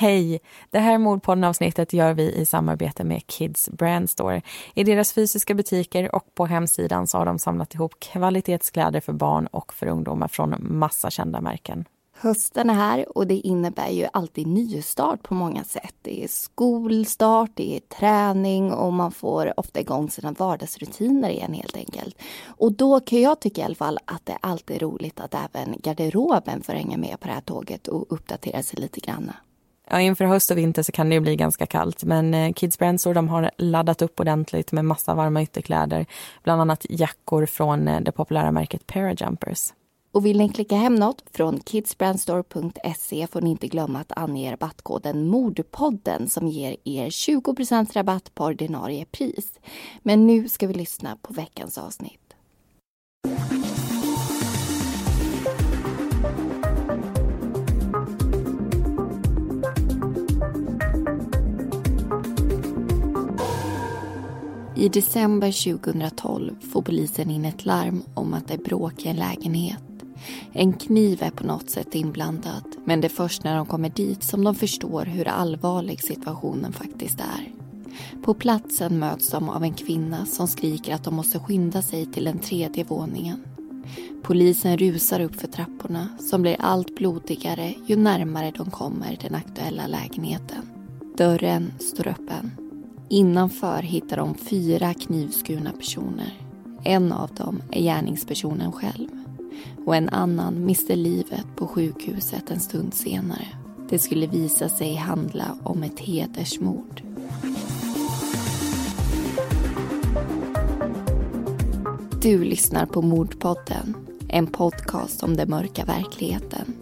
Hej! Det här mordpodden-avsnittet gör vi i samarbete med Kids Brand Store. I deras fysiska butiker och på hemsidan så har de samlat ihop kvalitetskläder för barn och för ungdomar från massa kända märken. Hösten är här och det innebär ju alltid nystart på många sätt. Det är skolstart, det är träning och man får ofta igång sina vardagsrutiner igen helt enkelt. Och då kan jag tycka i alla fall att det alltid är roligt att även garderoben får hänga med på det här tåget och uppdatera sig lite grann. Ja, inför höst och vinter så kan det ju bli ganska kallt. Men eh, Kids Brand Store, de har laddat upp ordentligt med massa varma ytterkläder. Bland annat jackor från eh, det populära märket Parajumpers. Och vill ni klicka hem något från kidsbrandstore.se får ni inte glömma att ange rabattkoden Mordpodden som ger er 20% rabatt på ordinarie pris. Men nu ska vi lyssna på veckans avsnitt. I december 2012 får polisen in ett larm om att det är bråk i en lägenhet. En kniv är på något sätt inblandad men det är först när de kommer dit som de förstår hur allvarlig situationen faktiskt är. På platsen möts de av en kvinna som skriker att de måste skynda sig till den tredje våningen. Polisen rusar upp för trapporna som blir allt blodigare ju närmare de kommer den aktuella lägenheten. Dörren står öppen. Innanför hittar de fyra knivskurna personer. En av dem är gärningspersonen själv och en annan miste livet på sjukhuset en stund senare. Det skulle visa sig handla om ett hedersmord. Du lyssnar på Mordpodden, en podcast om den mörka verkligheten.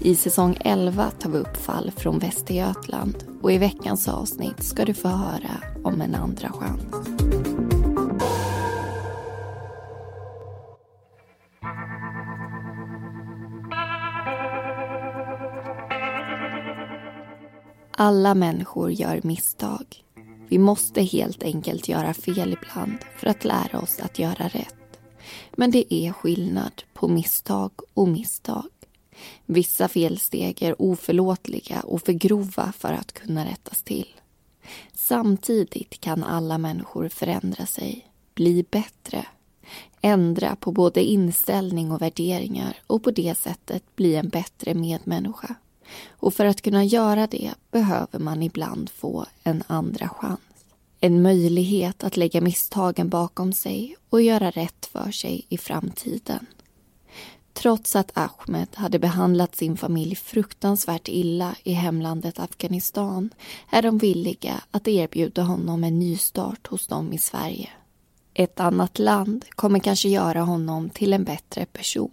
I säsong 11 tar vi upp fall från Västergötland och i veckans avsnitt ska du få höra om en andra chans. Alla människor gör misstag. Vi måste helt enkelt göra fel ibland för att lära oss att göra rätt. Men det är skillnad på misstag och misstag. Vissa felsteg är oförlåtliga och för grova för att kunna rättas till. Samtidigt kan alla människor förändra sig, bli bättre, ändra på både inställning och värderingar och på det sättet bli en bättre medmänniska. Och för att kunna göra det behöver man ibland få en andra chans. En möjlighet att lägga misstagen bakom sig och göra rätt för sig i framtiden. Trots att Ahmed hade behandlat sin familj fruktansvärt illa i hemlandet Afghanistan är de villiga att erbjuda honom en nystart hos dem i Sverige. Ett annat land kommer kanske göra honom till en bättre person.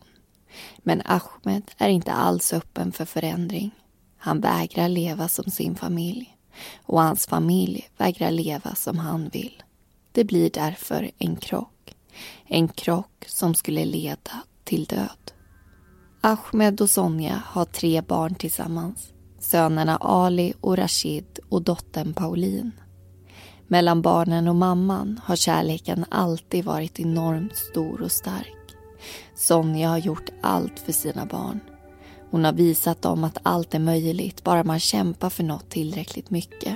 Men Ahmed är inte alls öppen för förändring. Han vägrar leva som sin familj och hans familj vägrar leva som han vill. Det blir därför en krock. En krock som skulle leda till död. Ahmed och Sonja har tre barn tillsammans. Sönerna Ali och Rashid och dottern Pauline. Mellan barnen och mamman har kärleken alltid varit enormt stor och stark. Sonja har gjort allt för sina barn. Hon har visat dem att allt är möjligt bara man kämpar för något tillräckligt mycket.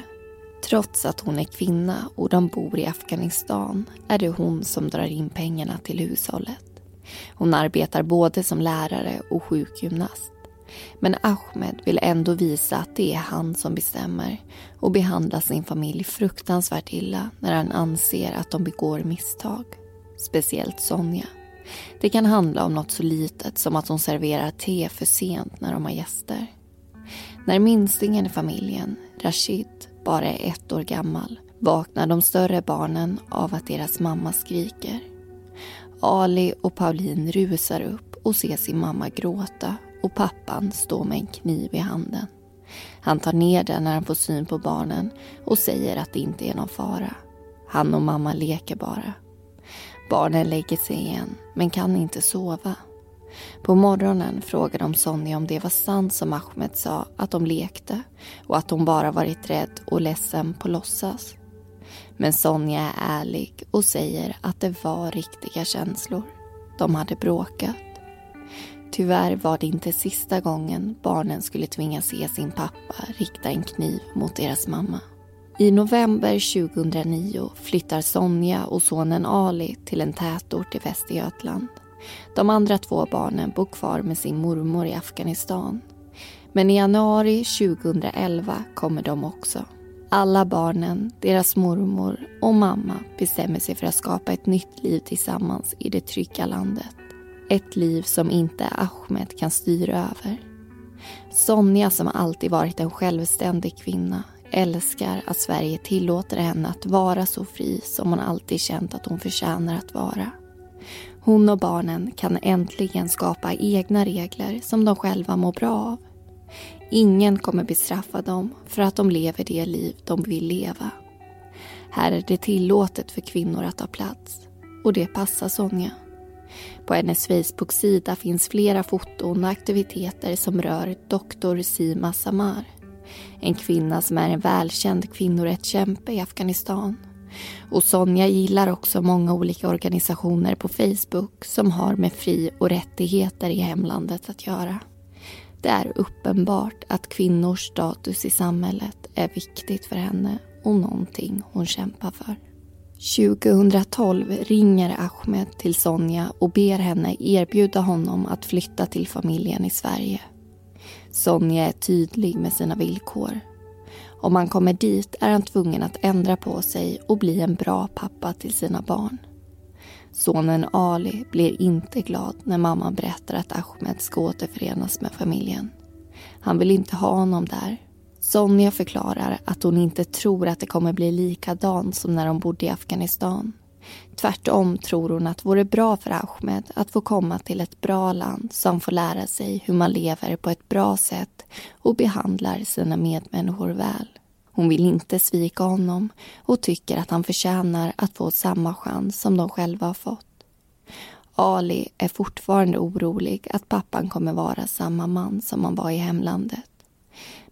Trots att hon är kvinna och de bor i Afghanistan är det hon som drar in pengarna till hushållet. Hon arbetar både som lärare och sjukgymnast. Men Ahmed vill ändå visa att det är han som bestämmer och behandlar sin familj fruktansvärt illa när han anser att de begår misstag. Speciellt Sonja. Det kan handla om något så litet som att hon serverar te för sent när de har gäster. När minstingen i familjen, Rashid, bara är ett år gammal vaknar de större barnen av att deras mamma skriker. Ali och Pauline rusar upp och ser sin mamma gråta och pappan stå med en kniv i handen. Han tar ner den när han får syn på barnen och säger att det inte är någon fara. Han och mamma leker bara. Barnen lägger sig igen, men kan inte sova. På morgonen frågar de Sonja om det var sant som Ahmed sa, att de lekte och att hon bara varit rädd och ledsen på låtsas. Men Sonja är ärlig och säger att det var riktiga känslor. De hade bråkat. Tyvärr var det inte sista gången barnen skulle tvingas se sin pappa rikta en kniv mot deras mamma. I november 2009 flyttar Sonja och sonen Ali till en tätort i Västergötland. De andra två barnen bor kvar med sin mormor i Afghanistan. Men i januari 2011 kommer de också. Alla barnen, deras mormor och mamma bestämmer sig för att skapa ett nytt liv tillsammans i det trygga landet. Ett liv som inte Ahmed kan styra över. Sonja som alltid varit en självständig kvinna älskar att Sverige tillåter henne att vara så fri som hon alltid känt att hon förtjänar att vara. Hon och barnen kan äntligen skapa egna regler som de själva mår bra av. Ingen kommer bestraffa dem för att de lever det liv de vill leva. Här är det tillåtet för kvinnor att ta plats och det passar Sonja. På hennes Facebook-sida finns flera foton och aktiviteter som rör doktor Sima Samar. En kvinna som är en välkänd kvinnorättskämpe i Afghanistan. Och Sonja gillar också många olika organisationer på Facebook som har med fri och rättigheter i hemlandet att göra. Det är uppenbart att kvinnors status i samhället är viktigt för henne och någonting hon kämpar för. 2012 ringer Ahmed till Sonja och ber henne erbjuda honom att flytta till familjen i Sverige. Sonja är tydlig med sina villkor. Om han kommer dit är han tvungen att ändra på sig och bli en bra pappa till sina barn. Sonen Ali blir inte glad när mamman berättar att Ahmed ska återförenas med familjen. Han vill inte ha honom där. Sonja förklarar att hon inte tror att det kommer bli likadant som när de bodde i Afghanistan. Tvärtom tror hon att det vore bra för Ahmed att få komma till ett bra land som får lära sig hur man lever på ett bra sätt och behandlar sina medmänniskor väl. Hon vill inte svika honom och tycker att han förtjänar att få samma chans som de själva har fått. Ali är fortfarande orolig att pappan kommer vara samma man som han var i hemlandet.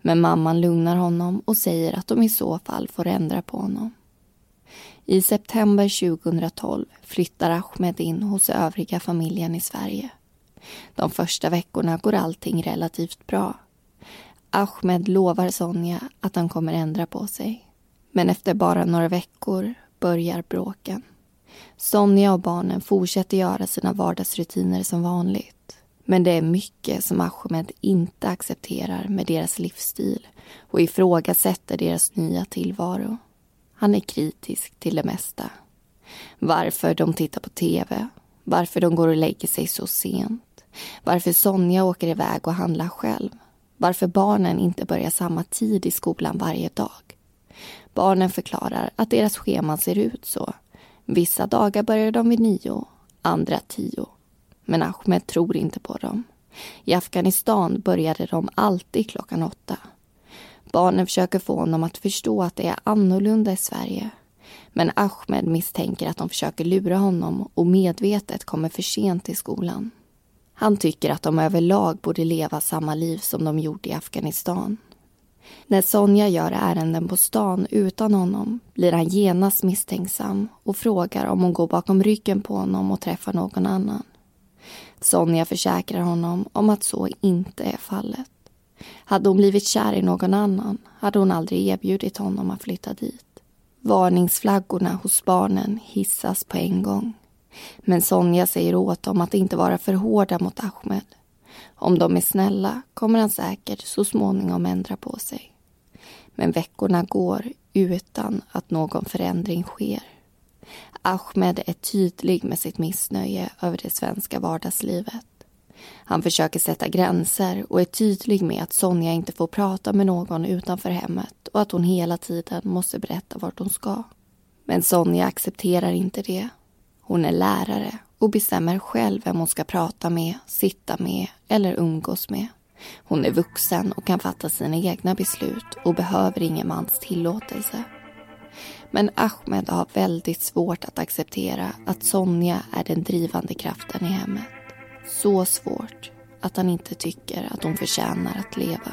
Men mamman lugnar honom och säger att de i så fall får ändra på honom. I september 2012 flyttar Ahmed in hos övriga familjen i Sverige. De första veckorna går allting relativt bra. Ahmed lovar Sonja att han kommer ändra på sig. Men efter bara några veckor börjar bråken. Sonja och barnen fortsätter göra sina vardagsrutiner som vanligt. Men det är mycket som Ahmed inte accepterar med deras livsstil och ifrågasätter deras nya tillvaro. Han är kritisk till det mesta. Varför de tittar på tv, varför de går och lägger sig så sent, varför Sonja åker iväg och handlar själv, varför barnen inte börjar samma tid i skolan varje dag. Barnen förklarar att deras scheman ser ut så. Vissa dagar börjar de vid nio, andra tio. Men Ahmed tror inte på dem. I Afghanistan började de alltid klockan åtta. Barnen försöker få honom att förstå att det är annorlunda i Sverige. Men Ahmed misstänker att de försöker lura honom och medvetet kommer för sent till skolan. Han tycker att de överlag borde leva samma liv som de gjorde i Afghanistan. När Sonja gör ärenden på stan utan honom blir han genast misstänksam och frågar om hon går bakom ryggen på honom och träffar någon annan. Sonja försäkrar honom om att så inte är fallet. Hade hon blivit kär i någon annan hade hon aldrig erbjudit honom att flytta dit. Varningsflaggorna hos barnen hissas på en gång. Men Sonja säger åt dem att inte vara för hårda mot Ahmed. Om de är snälla kommer han säkert så småningom ändra på sig. Men veckorna går utan att någon förändring sker. Ahmed är tydlig med sitt missnöje över det svenska vardagslivet. Han försöker sätta gränser och är tydlig med att Sonja inte får prata med någon utanför hemmet och att hon hela tiden måste berätta vart hon ska. Men Sonja accepterar inte det. Hon är lärare och bestämmer själv vem hon ska prata med, sitta med eller umgås med. Hon är vuxen och kan fatta sina egna beslut och behöver ingen mans tillåtelse. Men Ahmed har väldigt svårt att acceptera att Sonja är den drivande kraften i hemmet. Så svårt att han inte tycker att hon förtjänar att leva.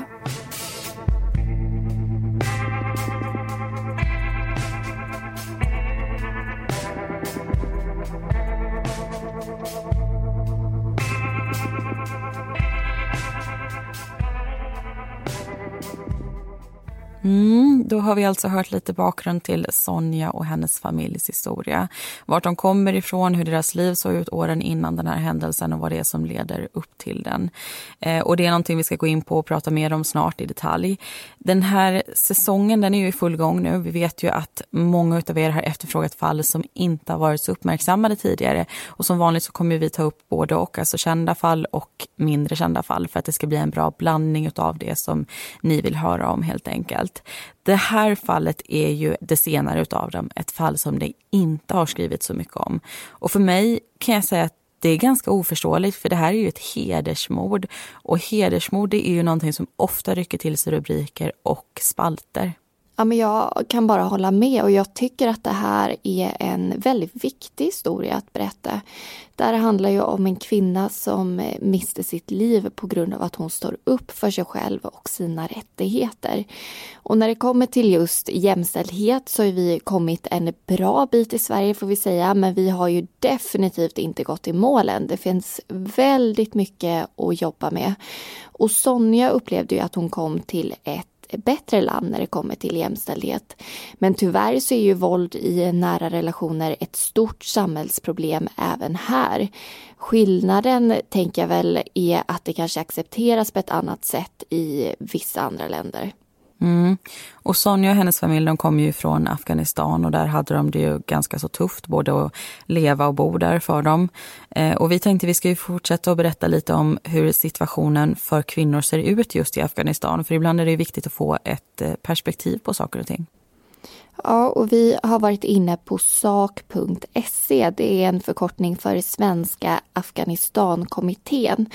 Mm, då har vi alltså hört lite bakgrund till Sonja och hennes familjs historia. Vart de kommer ifrån, hur deras liv såg ut åren innan den här händelsen och vad det är som leder upp till den. Eh, och det är någonting vi ska gå in på och prata mer om snart i detalj. Den här säsongen den är ju i full gång nu. Vi vet ju att många av er har efterfrågat fall som inte har varit så uppmärksammade tidigare. Och som vanligt så kommer vi ta upp både och, alltså kända fall och mindre kända fall för att det ska bli en bra blandning av det som ni vill höra om helt enkelt det här fallet är ju det senare utav dem, ett fall som det inte har skrivits så mycket om. Och för mig kan jag säga att det är ganska oförståeligt för det här är ju ett hedersmord. Och hedersmord är ju någonting som ofta rycker till sig rubriker och spalter. Ja, men jag kan bara hålla med och jag tycker att det här är en väldigt viktig historia att berätta. Det här handlar ju om en kvinna som eh, mister sitt liv på grund av att hon står upp för sig själv och sina rättigheter. Och när det kommer till just jämställdhet så har vi kommit en bra bit i Sverige får vi säga, men vi har ju definitivt inte gått i målen. Det finns väldigt mycket att jobba med. Och Sonja upplevde ju att hon kom till ett bättre land när det kommer till jämställdhet. Men tyvärr så är ju våld i nära relationer ett stort samhällsproblem även här. Skillnaden tänker jag väl är att det kanske accepteras på ett annat sätt i vissa andra länder. Mm. Och Sonja och hennes familj de kom ju från Afghanistan och där hade de det ju ganska så tufft både att leva och bo där för dem. Eh, och vi tänkte vi ska ju fortsätta att berätta lite om hur situationen för kvinnor ser ut just i Afghanistan. För ibland är det viktigt att få ett eh, perspektiv på saker och ting. Ja, och vi har varit inne på sak.se. Det är en förkortning för Svenska Afghanistankommittén.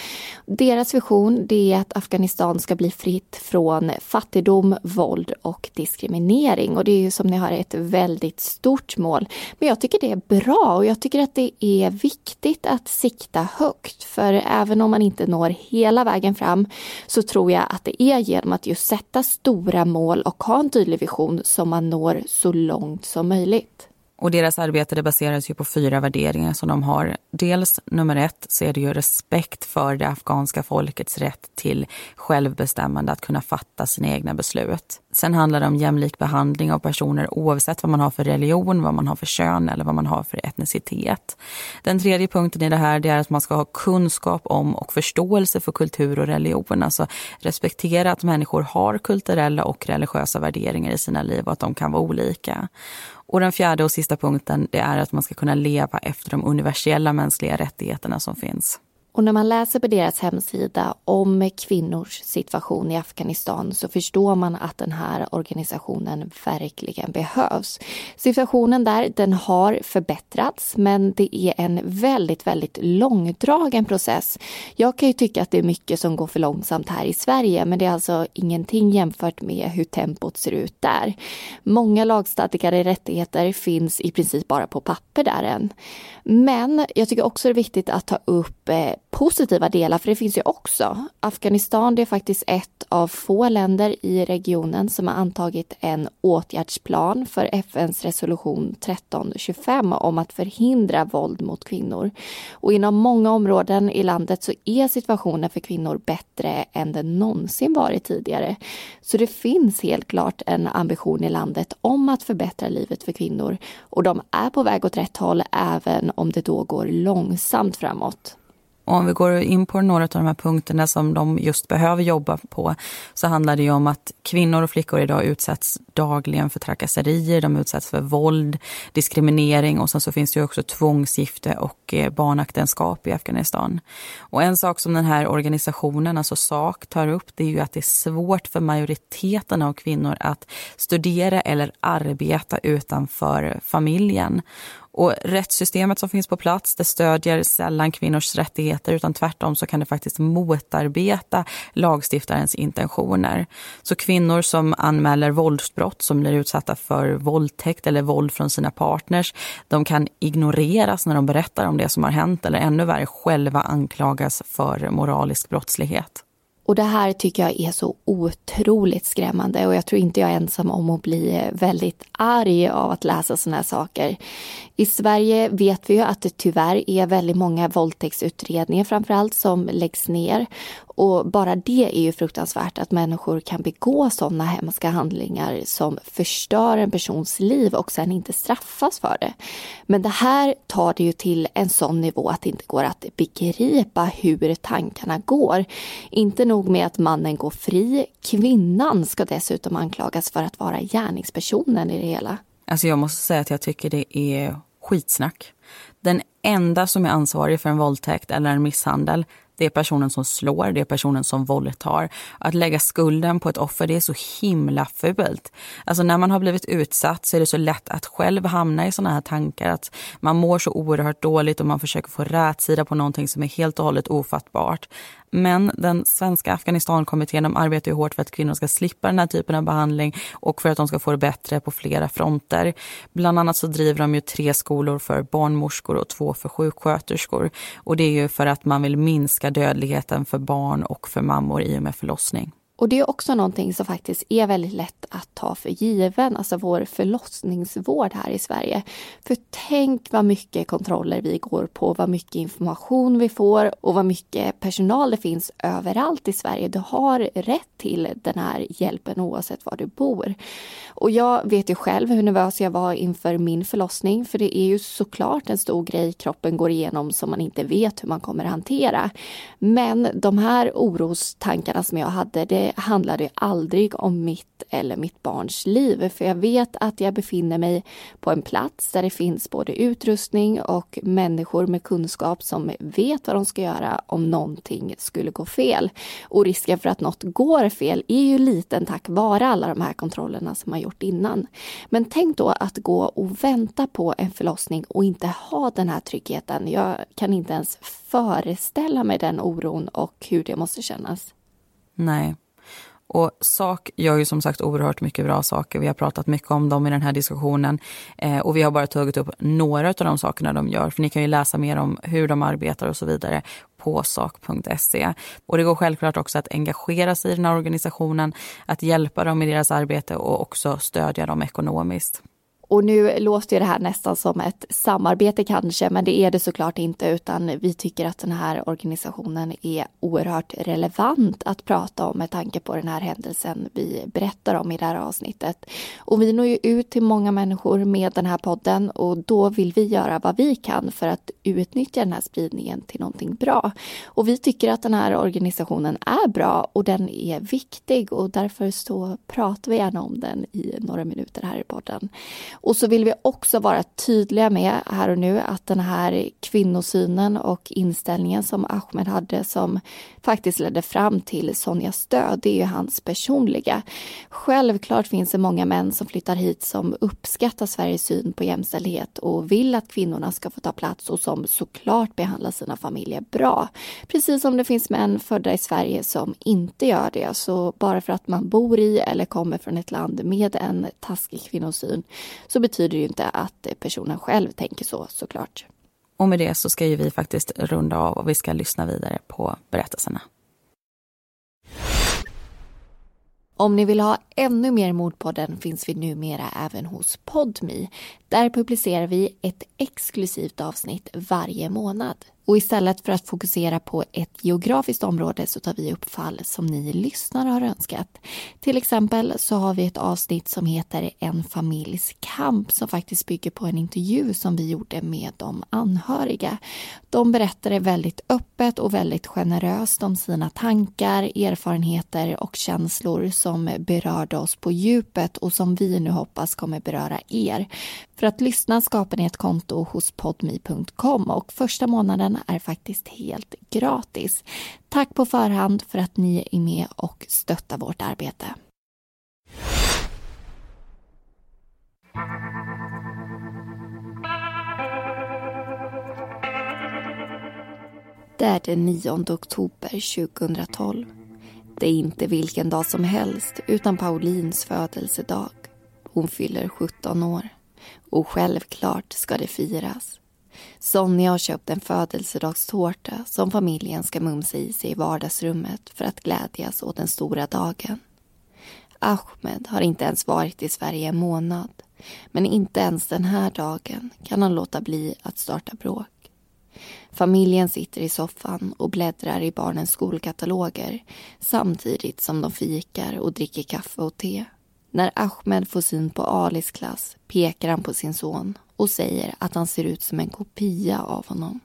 Deras vision är att Afghanistan ska bli fritt från fattigdom, våld och diskriminering. Och det är ju som ni har ett väldigt stort mål. Men jag tycker det är bra och jag tycker att det är viktigt att sikta högt. För även om man inte når hela vägen fram så tror jag att det är genom att just sätta stora mål och ha en tydlig vision som man når så långt som möjligt. Och deras arbete det baseras ju på fyra värderingar som de har. Dels nummer ett så är det ju respekt för det afghanska folkets rätt till självbestämmande, att kunna fatta sina egna beslut. Sen handlar det om jämlik behandling av personer oavsett vad man har för religion, vad man har för kön eller vad man har för etnicitet. Den tredje punkten i det här det är att man ska ha kunskap om och förståelse för kultur och religion. Alltså respektera att människor har kulturella och religiösa värderingar i sina liv och att de kan vara olika. Och den fjärde och sista punkten det är att man ska kunna leva efter de universella mänskliga rättigheterna som finns. Och när man läser på deras hemsida om kvinnors situation i Afghanistan så förstår man att den här organisationen verkligen behövs. Situationen där, den har förbättrats men det är en väldigt, väldigt långdragen process. Jag kan ju tycka att det är mycket som går för långsamt här i Sverige men det är alltså ingenting jämfört med hur tempot ser ut där. Många lagstadgade rättigheter finns i princip bara på papper där än. Men jag tycker också det är viktigt att ta upp eh, positiva delar, för det finns ju också. Afghanistan det är faktiskt ett av få länder i regionen som har antagit en åtgärdsplan för FNs resolution 1325 om att förhindra våld mot kvinnor. Och inom många områden i landet så är situationen för kvinnor bättre än den någonsin varit tidigare. Så det finns helt klart en ambition i landet om att förbättra livet för kvinnor och de är på väg åt rätt håll även om det då går långsamt framåt. Och om vi går in på några av de här punkterna som de just behöver jobba på så handlar det ju om att kvinnor och flickor idag utsätts dagligen för trakasserier, de utsätts för våld, diskriminering och sen så finns det ju också tvångsgifte och eh, barnäktenskap barnaktenskap i Afghanistan. Och en sak som den här organisationen, alltså SAK, tar upp det är ju att det är svårt för majoriteten av kvinnor att studera eller arbeta utanför familjen. Och rättssystemet som finns på plats det stödjer sällan kvinnors rättigheter utan tvärtom så kan det faktiskt motarbeta lagstiftarens intentioner. Så kvinnor som anmäler våldsbrott som blir utsatta för våldtäkt eller våld från sina partners de kan ignoreras när de berättar om det som har hänt eller ännu värre själva anklagas för moralisk brottslighet. Och det här tycker jag är så otroligt skrämmande och jag tror inte jag är ensam om att bli väldigt arg av att läsa sådana här saker. I Sverige vet vi ju att det tyvärr är väldigt många våldtäktsutredningar framförallt som läggs ner. Och bara det är ju fruktansvärt att människor kan begå sådana hemska handlingar som förstör en persons liv och sen inte straffas för det. Men det här tar det ju till en sån nivå att det inte går att begripa hur tankarna går. Inte nog med att mannen går fri, kvinnan ska dessutom anklagas för att vara gärningspersonen i det hela. Alltså jag måste säga att jag tycker det är skitsnack. Den enda som är ansvarig för en våldtäkt eller en misshandel det är personen som slår, det är personen som våldtar. Att lägga skulden på ett offer, det är så himla fult. Alltså när man har blivit utsatt så är det så lätt att själv hamna i såna här tankar. Att man mår så oerhört dåligt och man försöker få rätsida på någonting som är helt och hållet ofattbart. Men den svenska Afghanistankommittén arbetar ju hårt för att kvinnor ska slippa den här typen av behandling och för att de ska få det bättre på flera fronter. Bland annat så driver de ju tre skolor för barnmorskor och två för sjuksköterskor. Och det är ju för att man vill minska dödligheten för barn och för mammor i och med förlossning. Och det är också någonting som faktiskt är väldigt lätt att ta för given, alltså vår förlossningsvård här i Sverige. För tänk vad mycket kontroller vi går på, vad mycket information vi får och vad mycket personal det finns överallt i Sverige. Du har rätt till den här hjälpen oavsett var du bor. Och jag vet ju själv hur nervös jag var inför min förlossning, för det är ju såklart en stor grej kroppen går igenom som man inte vet hur man kommer att hantera. Men de här orostankarna som jag hade, det handlar det aldrig om mitt eller mitt barns liv. För jag vet att jag befinner mig på en plats där det finns både utrustning och människor med kunskap som vet vad de ska göra om någonting skulle gå fel. Och risken för att något går fel är ju liten tack vare alla de här kontrollerna som man gjort innan. Men tänk då att gå och vänta på en förlossning och inte ha den här tryggheten. Jag kan inte ens föreställa mig den oron och hur det måste kännas. Nej, och SAK gör ju som sagt oerhört mycket bra saker. Vi har pratat mycket om dem i den här diskussionen. Eh, och vi har bara tagit upp några av de sakerna de gör. För ni kan ju läsa mer om hur de arbetar och så vidare på sak.se. Och det går självklart också att engagera sig i den här organisationen, att hjälpa dem i deras arbete och också stödja dem ekonomiskt. Och nu låter det här nästan som ett samarbete kanske, men det är det såklart inte, utan vi tycker att den här organisationen är oerhört relevant att prata om med tanke på den här händelsen vi berättar om i det här avsnittet. Och vi når ju ut till många människor med den här podden och då vill vi göra vad vi kan för att utnyttja den här spridningen till någonting bra. Och vi tycker att den här organisationen är bra och den är viktig och därför så pratar vi gärna om den i några minuter här i podden. Och så vill vi också vara tydliga med här och nu att den här kvinnosynen och inställningen som Ahmed hade som faktiskt ledde fram till Sonjas död, det är ju hans personliga. Självklart finns det många män som flyttar hit som uppskattar Sveriges syn på jämställdhet och vill att kvinnorna ska få ta plats och som såklart behandlar sina familjer bra. Precis som det finns män födda i Sverige som inte gör det. Så bara för att man bor i eller kommer från ett land med en taskig kvinnosyn så betyder det inte att personen själv tänker så såklart. Och med det så ska ju vi faktiskt runda av och vi ska lyssna vidare på berättelserna. Om ni vill ha ännu mer Mordpodden finns vi numera även hos Podmi. Där publicerar vi ett exklusivt avsnitt varje månad. Och istället för att fokusera på ett geografiskt område så tar vi upp fall som ni lyssnare har önskat. Till exempel så har vi ett avsnitt som heter En familjs kamp som faktiskt bygger på en intervju som vi gjorde med de anhöriga. De berättade väldigt öppet och väldigt generöst om sina tankar, erfarenheter och känslor som berörde oss på djupet och som vi nu hoppas kommer beröra er. För att lyssna skapar ni ett konto hos podmi.com och första månaden är faktiskt helt gratis. Tack på förhand för att ni är med och stöttar vårt arbete. Det är den 9 oktober 2012. Det är inte vilken dag som helst utan Paulins födelsedag. Hon fyller 17 år. Och självklart ska det firas. Sonja har köpt en födelsedagstårta som familjen ska mumsa i sig i vardagsrummet för att glädjas åt den stora dagen. Ahmed har inte ens varit i Sverige en månad men inte ens den här dagen kan han låta bli att starta bråk. Familjen sitter i soffan och bläddrar i barnens skolkataloger samtidigt som de fikar och dricker kaffe och te. När Ahmed får syn på Alis klass pekar han på sin son och säger att han ser ut som en kopia av honom.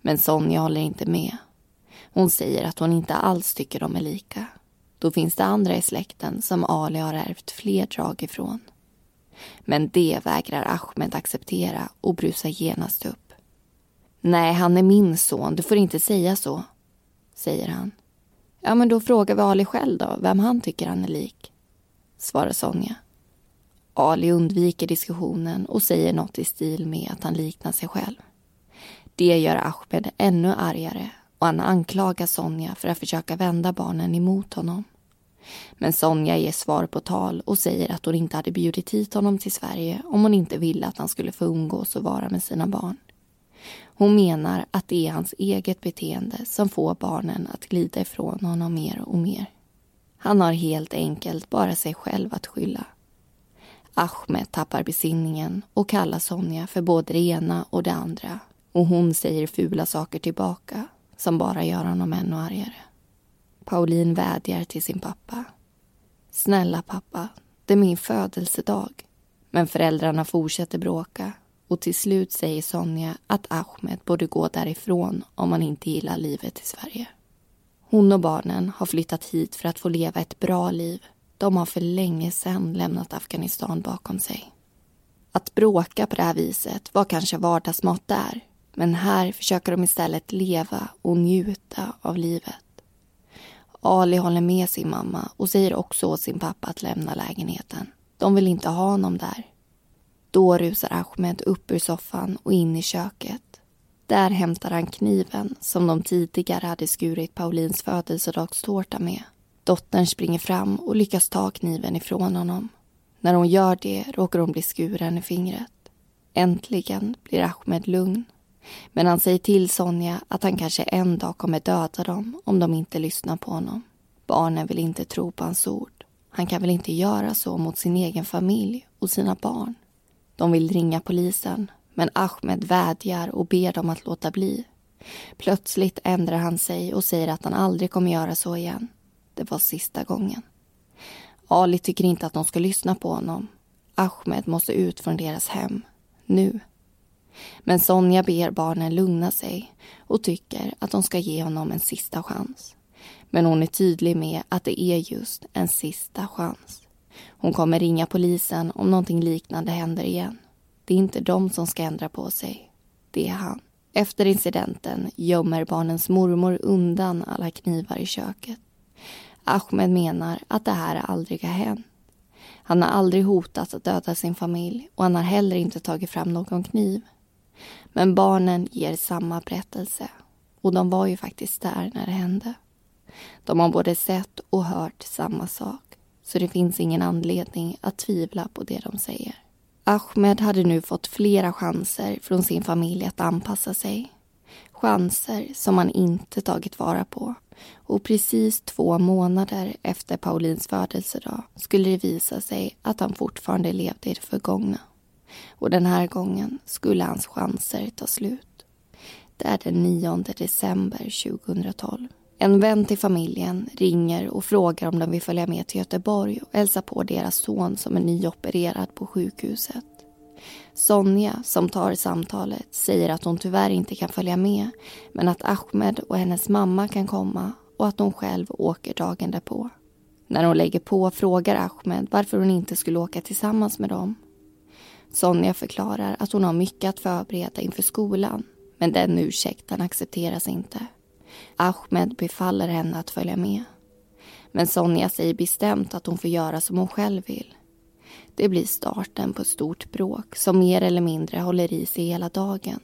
Men Sonja håller inte med. Hon säger att hon inte alls tycker de är lika. Då finns det andra i släkten som Ali har ärvt fler drag ifrån. Men det vägrar Ahmed acceptera och brusar genast upp. Nej, han är min son. Du får inte säga så, säger han. Ja, men då frågar vi Ali själv då, vem han tycker han är lik, svarar Sonja. Ali undviker diskussionen och säger något i stil med att han liknar sig själv. Det gör Ahmed ännu argare och han anklagar Sonja för att försöka vända barnen emot honom. Men Sonja ger svar på tal och säger att hon inte hade bjudit hit honom till Sverige om hon inte ville att han skulle få umgås och vara med sina barn. Hon menar att det är hans eget beteende som får barnen att glida ifrån honom mer och mer. Han har helt enkelt bara sig själv att skylla. Ahmed tappar besinningen och kallar Sonja för både det ena och det andra och hon säger fula saker tillbaka som bara gör honom ännu argare. Pauline vädjar till sin pappa. Snälla pappa, det är min födelsedag. Men föräldrarna fortsätter bråka och till slut säger Sonja att Ahmed borde gå därifrån om han inte gillar livet i Sverige. Hon och barnen har flyttat hit för att få leva ett bra liv. De har för länge sedan lämnat Afghanistan bakom sig. Att bråka på det här viset var kanske vardagsmat där men här försöker de istället leva och njuta av livet. Ali håller med sin mamma och säger också åt sin pappa att lämna lägenheten. De vill inte ha honom där. Då rusar Ahmed upp ur soffan och in i köket. Där hämtar han kniven som de tidigare hade skurit Paulins födelsedagstårta med. Dottern springer fram och lyckas ta kniven ifrån honom. När hon gör det råkar hon bli skuren i fingret. Äntligen blir Ahmed lugn. Men han säger till Sonja att han kanske en dag kommer döda dem om de inte lyssnar på honom. Barnen vill inte tro på hans ord. Han kan väl inte göra så mot sin egen familj och sina barn. De vill ringa polisen, men Ahmed vädjar och ber dem att låta bli. Plötsligt ändrar han sig och säger att han aldrig kommer göra så igen. Det var sista gången. Ali tycker inte att de ska lyssna på honom. Ahmed måste ut från deras hem. Nu. Men Sonja ber barnen lugna sig och tycker att de ska ge honom en sista chans. Men hon är tydlig med att det är just en sista chans. Hon kommer ringa polisen om någonting liknande händer igen. Det är inte de som ska ändra på sig. Det är han. Efter incidenten gömmer barnens mormor undan alla knivar i köket. Ahmed menar att det här aldrig har hänt. Han har aldrig hotat att döda sin familj och han har heller inte tagit fram någon kniv. Men barnen ger samma berättelse och de var ju faktiskt där när det hände. De har både sett och hört samma sak så det finns ingen anledning att tvivla på det de säger. Ahmed hade nu fått flera chanser från sin familj att anpassa sig. Chanser som han inte tagit vara på. Och precis två månader efter Paulins födelsedag skulle det visa sig att han fortfarande levde i det förgångna. Och den här gången skulle hans chanser ta slut. Det är den 9 december 2012. En vän till familjen ringer och frågar om de vill följa med till Göteborg och hälsa på deras son som är nyopererad på sjukhuset. Sonja, som tar samtalet, säger att hon tyvärr inte kan följa med men att Ahmed och hennes mamma kan komma och att hon själv åker dagen därpå. När hon lägger på frågar Ahmed varför hon inte skulle åka tillsammans med dem. Sonja förklarar att hon har mycket att förbereda inför skolan men den ursäkten accepteras inte. Ahmed befaller henne att följa med. Men Sonja säger bestämt att hon får göra som hon själv vill. Det blir starten på ett stort bråk som mer eller mindre håller i sig hela dagen.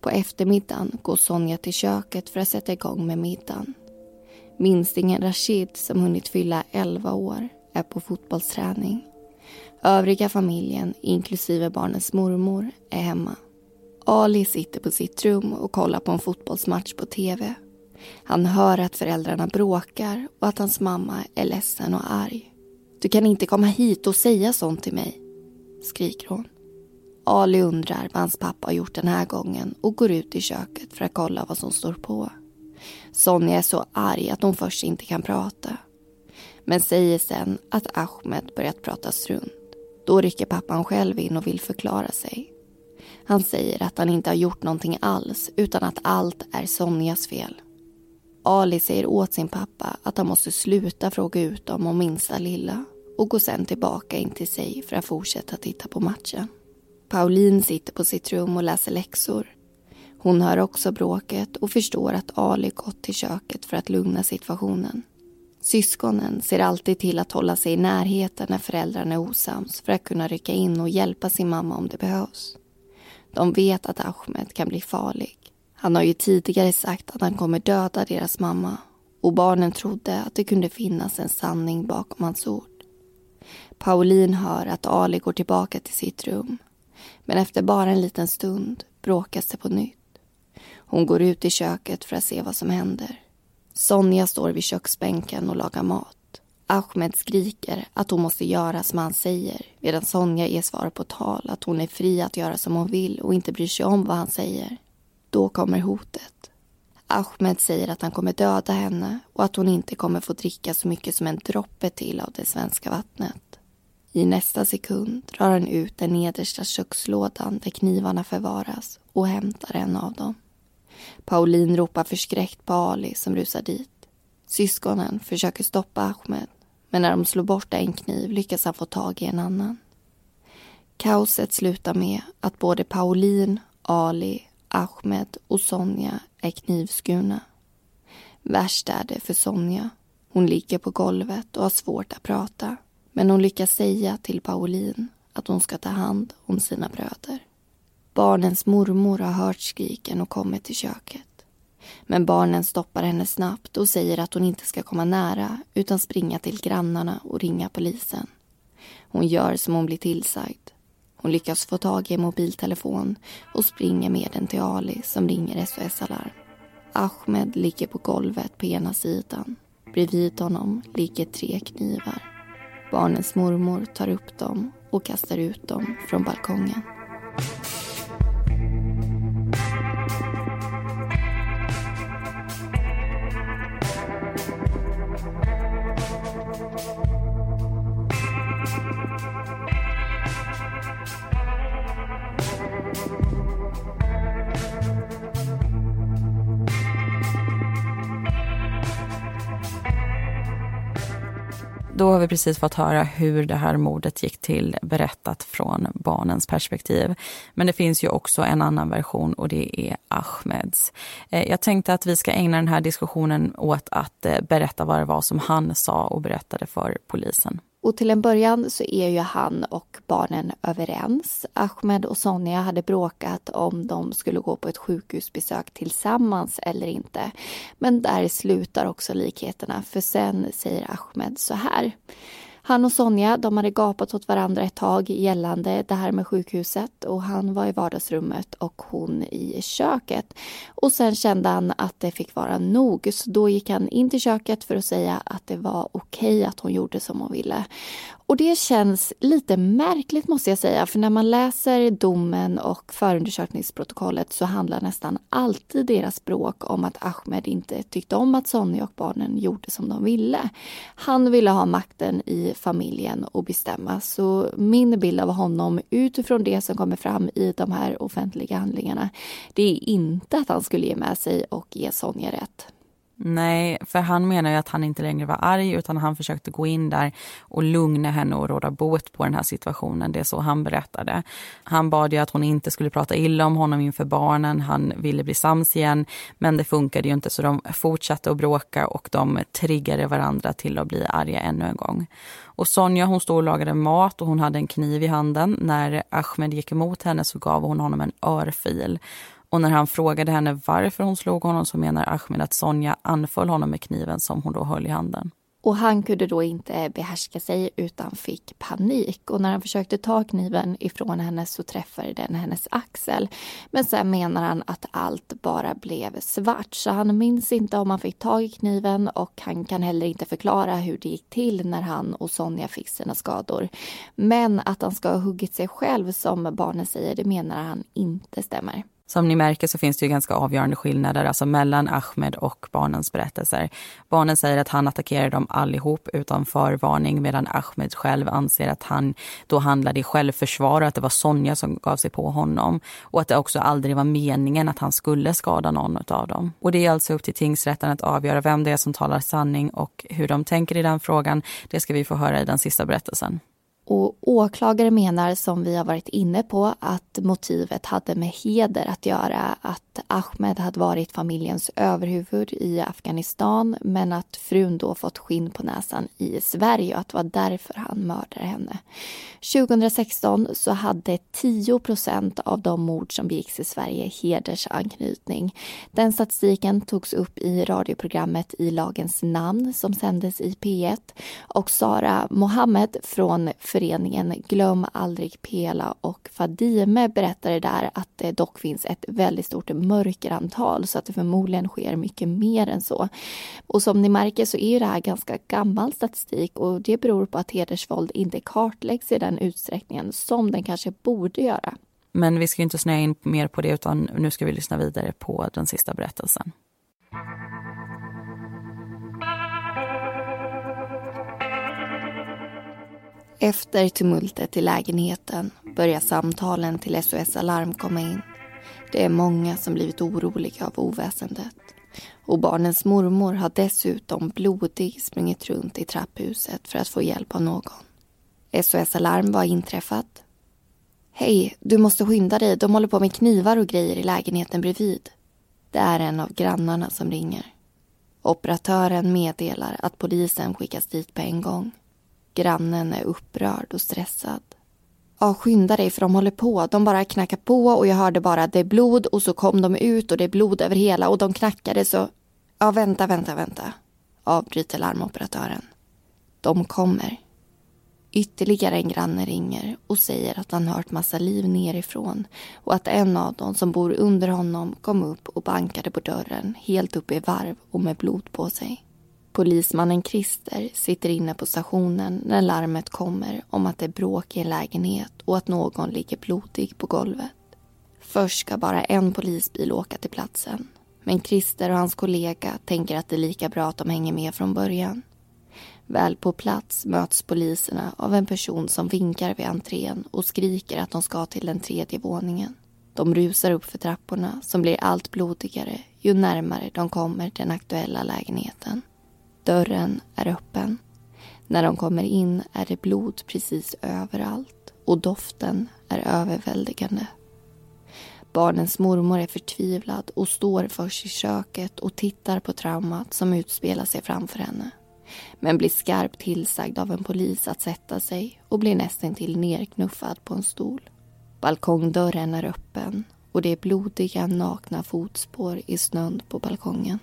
På eftermiddagen går Sonja till köket för att sätta igång med middagen. Minstingen Rashid, som hunnit fylla 11 år, är på fotbollsträning. Övriga familjen, inklusive barnens mormor, är hemma. Ali sitter på sitt rum och kollar på en fotbollsmatch på tv. Han hör att föräldrarna bråkar och att hans mamma är ledsen och arg. Du kan inte komma hit och säga sånt till mig, skriker hon. Ali undrar vad hans pappa har gjort den här gången och går ut i köket för att kolla vad som står på. Sonja är så arg att hon först inte kan prata. Men säger sen att Ahmed börjat prata strunt. Då rycker pappan själv in och vill förklara sig. Han säger att han inte har gjort någonting alls utan att allt är Sonjas fel. Ali säger åt sin pappa att han måste sluta fråga ut dem om minsta lilla och går sen tillbaka in till sig för att fortsätta titta på matchen. Pauline sitter på sitt rum och läser läxor. Hon hör också bråket och förstår att Ali gått till köket för att lugna situationen. Syskonen ser alltid till att hålla sig i närheten när föräldrarna är osams för att kunna rycka in och hjälpa sin mamma om det behövs. De vet att Ahmed kan bli farlig. Han har ju tidigare sagt att han kommer döda deras mamma och barnen trodde att det kunde finnas en sanning bakom hans ord. Pauline hör att Ali går tillbaka till sitt rum men efter bara en liten stund bråkas det på nytt. Hon går ut i köket för att se vad som händer. Sonja står vid köksbänken och lagar mat. Ahmed skriker att hon måste göra som han säger medan Sonja ger svar på tal att hon är fri att göra som hon vill och inte bryr sig om vad han säger. Då kommer hotet. Ahmed säger att han kommer döda henne och att hon inte kommer få dricka så mycket som en droppe till av det svenska vattnet. I nästa sekund drar han ut den nedersta kökslådan där knivarna förvaras och hämtar en av dem. Pauline ropar förskräckt på Ali som rusar dit. Syskonen försöker stoppa Ahmed men när de slår bort en kniv lyckas han få tag i en annan. Kaoset slutar med att både Pauline, Ali, Ahmed och Sonja är knivskurna. Värst är det för Sonja. Hon ligger på golvet och har svårt att prata. Men hon lyckas säga till Pauline att hon ska ta hand om sina bröder. Barnens mormor har hört skriken och kommit till köket. Men barnen stoppar henne snabbt och säger att hon inte ska komma nära utan springa till grannarna och ringa polisen. Hon gör som hon blir tillsagd. Hon lyckas få tag i en mobiltelefon och springer med den till Ali som ringer SOS Alarm. Ahmed ligger på golvet på ena sidan. Bredvid honom ligger tre knivar. Barnens mormor tar upp dem och kastar ut dem från balkongen. Har vi precis fått höra hur det här mordet gick till berättat från barnens perspektiv. Men det finns ju också en annan version och det är Ahmeds. Eh, jag tänkte att vi ska ägna den här diskussionen åt att eh, berätta vad det var som han sa och berättade för polisen. Och till en början så är ju han och barnen överens. Ahmed och Sonja hade bråkat om de skulle gå på ett sjukhusbesök tillsammans eller inte. Men där slutar också likheterna för sen säger Ahmed så här. Han och Sonja de hade gapat åt varandra ett tag gällande det här med sjukhuset och han var i vardagsrummet och hon i köket. Och sen kände han att det fick vara nog så då gick han in till köket för att säga att det var okej att hon gjorde som hon ville. Och det känns lite märkligt måste jag säga, för när man läser domen och förundersökningsprotokollet så handlar nästan alltid deras språk om att Ahmed inte tyckte om att Sonja och barnen gjorde som de ville. Han ville ha makten i familjen och bestämma. Så min bild av honom utifrån det som kommer fram i de här offentliga handlingarna, det är inte att han skulle ge med sig och ge Sonja rätt. Nej, för han menar ju att han inte längre var arg utan han försökte gå in där och lugna henne och råda bot på den här situationen. Det är så han berättade. Han bad ju att hon inte skulle prata illa om honom inför barnen. Han ville bli sams igen, men det funkade ju inte så de fortsatte att bråka och de triggade varandra till att bli arga ännu en gång. Och Sonja hon stod och lagade mat och hon hade en kniv i handen. När Ahmed gick emot henne så gav hon honom en örfil. Och när han frågade henne varför hon slog honom så menar Ahmed att Sonja anföll honom med kniven som hon då höll i handen. Och han kunde då inte behärska sig utan fick panik. Och när han försökte ta kniven ifrån henne så träffade den hennes axel. Men sen menar han att allt bara blev svart. Så han minns inte om han fick tag i kniven och han kan heller inte förklara hur det gick till när han och Sonja fick sina skador. Men att han ska ha huggit sig själv som barnen säger, det menar han inte stämmer. Som ni märker så finns det ju ganska avgörande skillnader alltså mellan Ahmed och barnens berättelser. Barnen säger att han attackerade dem allihop utan förvarning medan Ahmed själv anser att han då handlade i självförsvar och att det var Sonja som gav sig på honom. Och att det också aldrig var meningen att han skulle skada någon av dem. Och det är alltså upp till tingsrätten att avgöra vem det är som talar sanning och hur de tänker i den frågan. Det ska vi få höra i den sista berättelsen. Och åklagare menar, som vi har varit inne på, att motivet hade med heder att göra. Att Ahmed hade varit familjens överhuvud i Afghanistan men att frun då fått skinn på näsan i Sverige och att det var därför han mördade henne. 2016 så hade 10% av de mord som begicks i Sverige hedersanknytning. Den statistiken togs upp i radioprogrammet I lagens namn som sändes i P1 och Sara Mohammed från föreningen Glöm aldrig Pela och Fadime berättade där att det dock finns ett väldigt stort mörkerantal så att det förmodligen sker mycket mer än så. Och som ni märker så är det här ganska gammal statistik och det beror på att hedersvåld inte kartläggs i den utsträckningen som den kanske borde göra. Men vi ska inte snöa in mer på det utan nu ska vi lyssna vidare på den sista berättelsen. Efter tumultet i lägenheten börjar samtalen till SOS Alarm komma in. Det är många som blivit oroliga av oväsendet. Och barnens mormor har dessutom blodig sprungit runt i trapphuset för att få hjälp av någon. SOS Alarm var inträffat. Hej, du måste skynda dig. De håller på med knivar och grejer i lägenheten bredvid. Det är en av grannarna som ringer. Operatören meddelar att polisen skickas dit på en gång. Grannen är upprörd och stressad. Ja, skynda dig för de håller på. De bara knackar på och jag hörde bara det är blod och så kom de ut och det är blod över hela och de knackade så... Ja, vänta, vänta, vänta. Avbryter larmoperatören. De kommer. Ytterligare en granne ringer och säger att han hört massa liv nerifrån och att en av dem som bor under honom kom upp och bankade på dörren helt upp i varv och med blod på sig. Polismannen Christer sitter inne på stationen när larmet kommer om att det är bråk i en lägenhet och att någon ligger blodig på golvet. Först ska bara en polisbil åka till platsen. Men Christer och hans kollega tänker att det är lika bra att de hänger med från början. Väl på plats möts poliserna av en person som vinkar vid entrén och skriker att de ska till den tredje våningen. De rusar upp för trapporna som blir allt blodigare ju närmare de kommer den aktuella lägenheten. Dörren är öppen. När de kommer in är det blod precis överallt och doften är överväldigande. Barnens mormor är förtvivlad och står först i köket och tittar på traumat som utspelar sig framför henne. Men blir skarpt tillsagd av en polis att sätta sig och blir nästintill nerknuffad på en stol. Balkongdörren är öppen och det är blodiga nakna fotspår i snön på balkongen.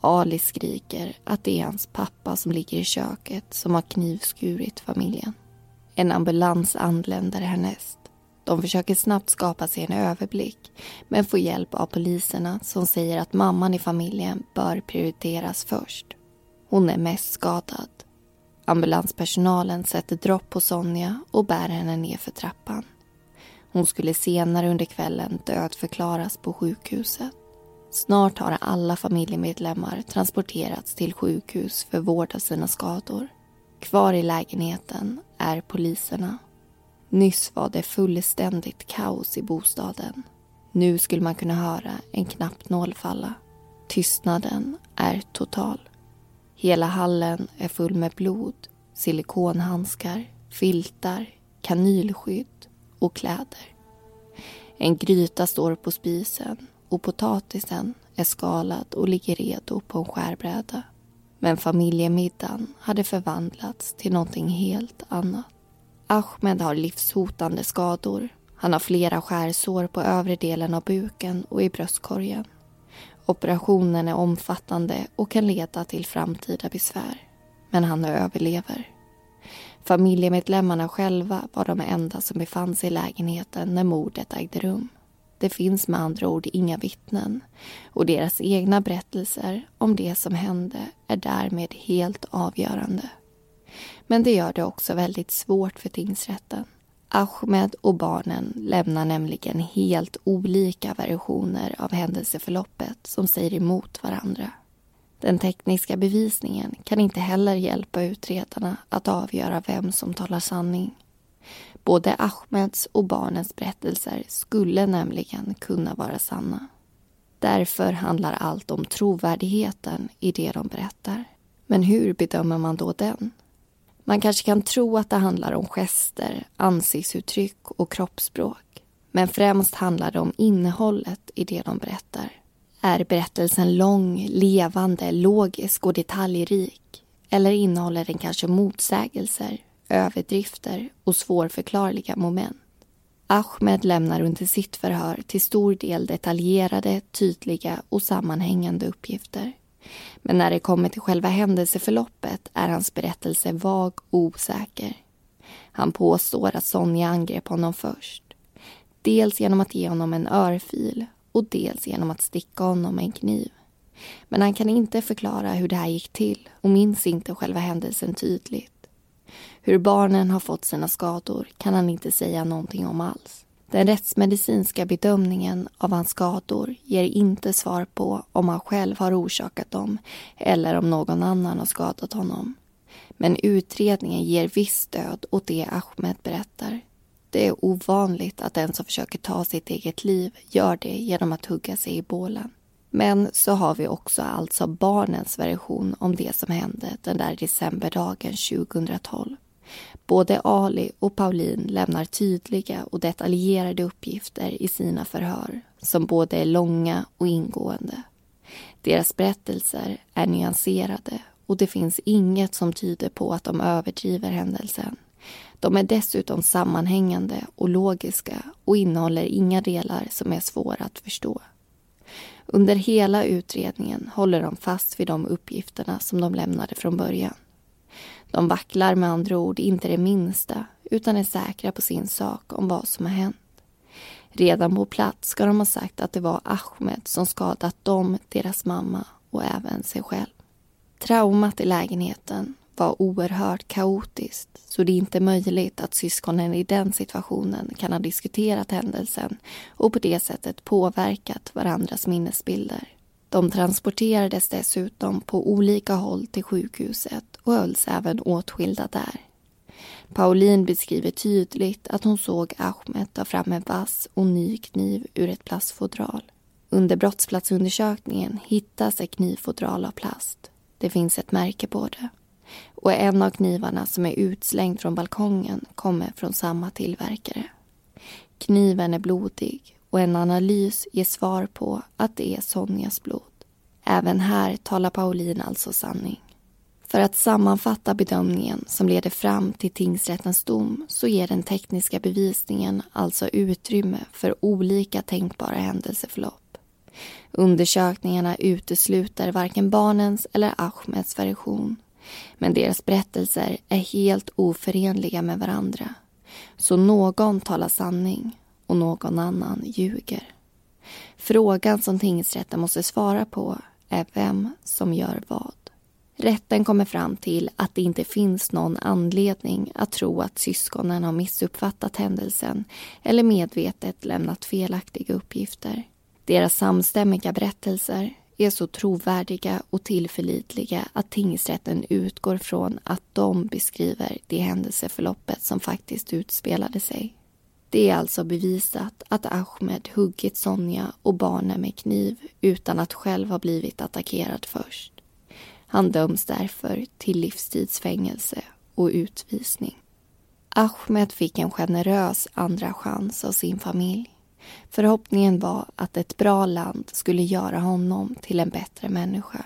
Ali skriker att det är hans pappa som ligger i köket som har knivskurit familjen. En ambulans anländer härnäst. De försöker snabbt skapa sig en överblick men får hjälp av poliserna som säger att mamman i familjen bör prioriteras först. Hon är mest skadad. Ambulanspersonalen sätter dropp på Sonja och bär henne ner för trappan. Hon skulle senare under kvällen dödförklaras på sjukhuset. Snart har alla familjemedlemmar transporterats till sjukhus för vård av sina skador. Kvar i lägenheten är poliserna. Nyss var det fullständigt kaos i bostaden. Nu skulle man kunna höra en knappnål falla. Tystnaden är total. Hela hallen är full med blod, silikonhandskar, filtar, kanylskydd och kläder. En gryta står på spisen och potatisen är skalad och ligger redo på en skärbräda. Men familjemiddagen hade förvandlats till någonting helt annat. Ahmed har livshotande skador. Han har flera skärsår på övre delen av buken och i bröstkorgen. Operationen är omfattande och kan leda till framtida besvär. men han överlever. Familjemedlemmarna själva var de enda som befann sig i lägenheten när mordet ägde rum. Det finns med andra ord inga vittnen och deras egna berättelser om det som hände är därmed helt avgörande. Men det gör det också väldigt svårt för tingsrätten. Ahmed och barnen lämnar nämligen helt olika versioner av händelseförloppet som säger emot varandra. Den tekniska bevisningen kan inte heller hjälpa utredarna att avgöra vem som talar sanning. Både Ahmeds och barnens berättelser skulle nämligen kunna vara sanna. Därför handlar allt om trovärdigheten i det de berättar. Men hur bedömer man då den? Man kanske kan tro att det handlar om gester, ansiktsuttryck och kroppsspråk. Men främst handlar det om innehållet i det de berättar. Är berättelsen lång, levande, logisk och detaljrik? Eller innehåller den kanske motsägelser, överdrifter och svårförklarliga moment? Ahmed lämnar under sitt förhör till stor del detaljerade, tydliga och sammanhängande uppgifter. Men när det kommer till själva händelseförloppet är hans berättelse vag och osäker. Han påstår att Sonja angrep honom först. Dels genom att ge honom en örfil och dels genom att sticka honom med en kniv. Men han kan inte förklara hur det här gick till och minns inte själva händelsen tydligt. Hur barnen har fått sina skador kan han inte säga någonting om alls. Den rättsmedicinska bedömningen av hans skador ger inte svar på om han själv har orsakat dem eller om någon annan har skadat honom. Men utredningen ger visst stöd åt det Ahmed berättar. Det är ovanligt att den som försöker ta sitt eget liv gör det genom att hugga sig i bålen. Men så har vi också alltså barnens version om det som hände den där decemberdagen 2012. Både Ali och Pauline lämnar tydliga och detaljerade uppgifter i sina förhör som både är långa och ingående. Deras berättelser är nyanserade och det finns inget som tyder på att de överdriver händelsen. De är dessutom sammanhängande och logiska och innehåller inga delar som är svåra att förstå. Under hela utredningen håller de fast vid de uppgifterna som de lämnade från början. De vacklar med andra ord inte det minsta utan är säkra på sin sak om vad som har hänt. Redan på plats ska de ha sagt att det var Ahmed som skadat dem, deras mamma och även sig själv. Traumat i lägenheten var oerhört kaotiskt så det är inte möjligt att syskonen i den situationen kan ha diskuterat händelsen och på det sättet påverkat varandras minnesbilder. De transporterades dessutom på olika håll till sjukhuset och hölls även åtskilda där. Pauline beskriver tydligt att hon såg Ahmed ta fram en vass och ny kniv ur ett plastfodral. Under brottsplatsundersökningen hittas ett knivfodral av plast. Det finns ett märke på det. Och en av knivarna som är utslängd från balkongen kommer från samma tillverkare. Kniven är blodig och en analys ger svar på att det är Sonjas blod. Även här talar Pauline alltså sanning. För att sammanfatta bedömningen som leder fram till tingsrättens dom så ger den tekniska bevisningen alltså utrymme för olika tänkbara händelseförlopp. Undersökningarna utesluter varken barnens eller Ahmeds version men deras berättelser är helt oförenliga med varandra. Så någon talar sanning och någon annan ljuger. Frågan som tingsrätten måste svara på är vem som gör vad. Rätten kommer fram till att det inte finns någon anledning att tro att syskonen har missuppfattat händelsen eller medvetet lämnat felaktiga uppgifter. Deras samstämmiga berättelser är så trovärdiga och tillförlitliga att tingsrätten utgår från att de beskriver det händelseförloppet som faktiskt utspelade sig. Det är alltså bevisat att Ahmed huggit Sonja och barnen med kniv utan att själv ha blivit attackerad först. Han döms därför till livstidsfängelse och utvisning. Ahmed fick en generös andra chans av sin familj. Förhoppningen var att ett bra land skulle göra honom till en bättre människa.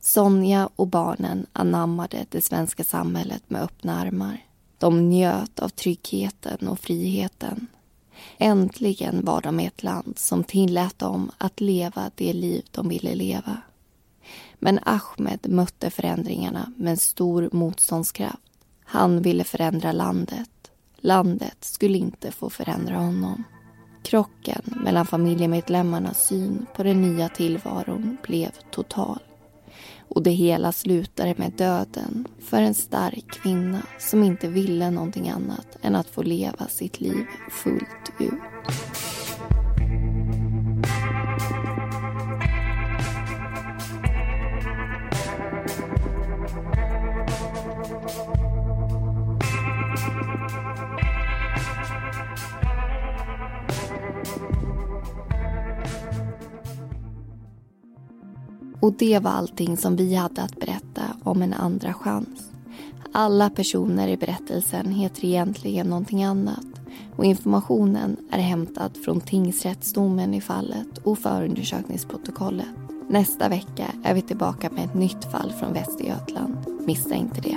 Sonja och barnen anammade det svenska samhället med öppna armar. De njöt av tryggheten och friheten. Äntligen var de i ett land som tillät dem att leva det liv de ville leva. Men Ahmed mötte förändringarna med en stor motståndskraft. Han ville förändra landet. Landet skulle inte få förändra honom. Krocken mellan familjemedlemmarnas syn på den nya tillvaron blev total. Och det hela slutade med döden för en stark kvinna som inte ville någonting annat än att få leva sitt liv fullt ut. Och det var allting som vi hade att berätta om en andra chans. Alla personer i berättelsen heter egentligen någonting annat och informationen är hämtad från tingsrättsdomen i fallet och förundersökningsprotokollet. Nästa vecka är vi tillbaka med ett nytt fall från Västergötland. Missa inte det.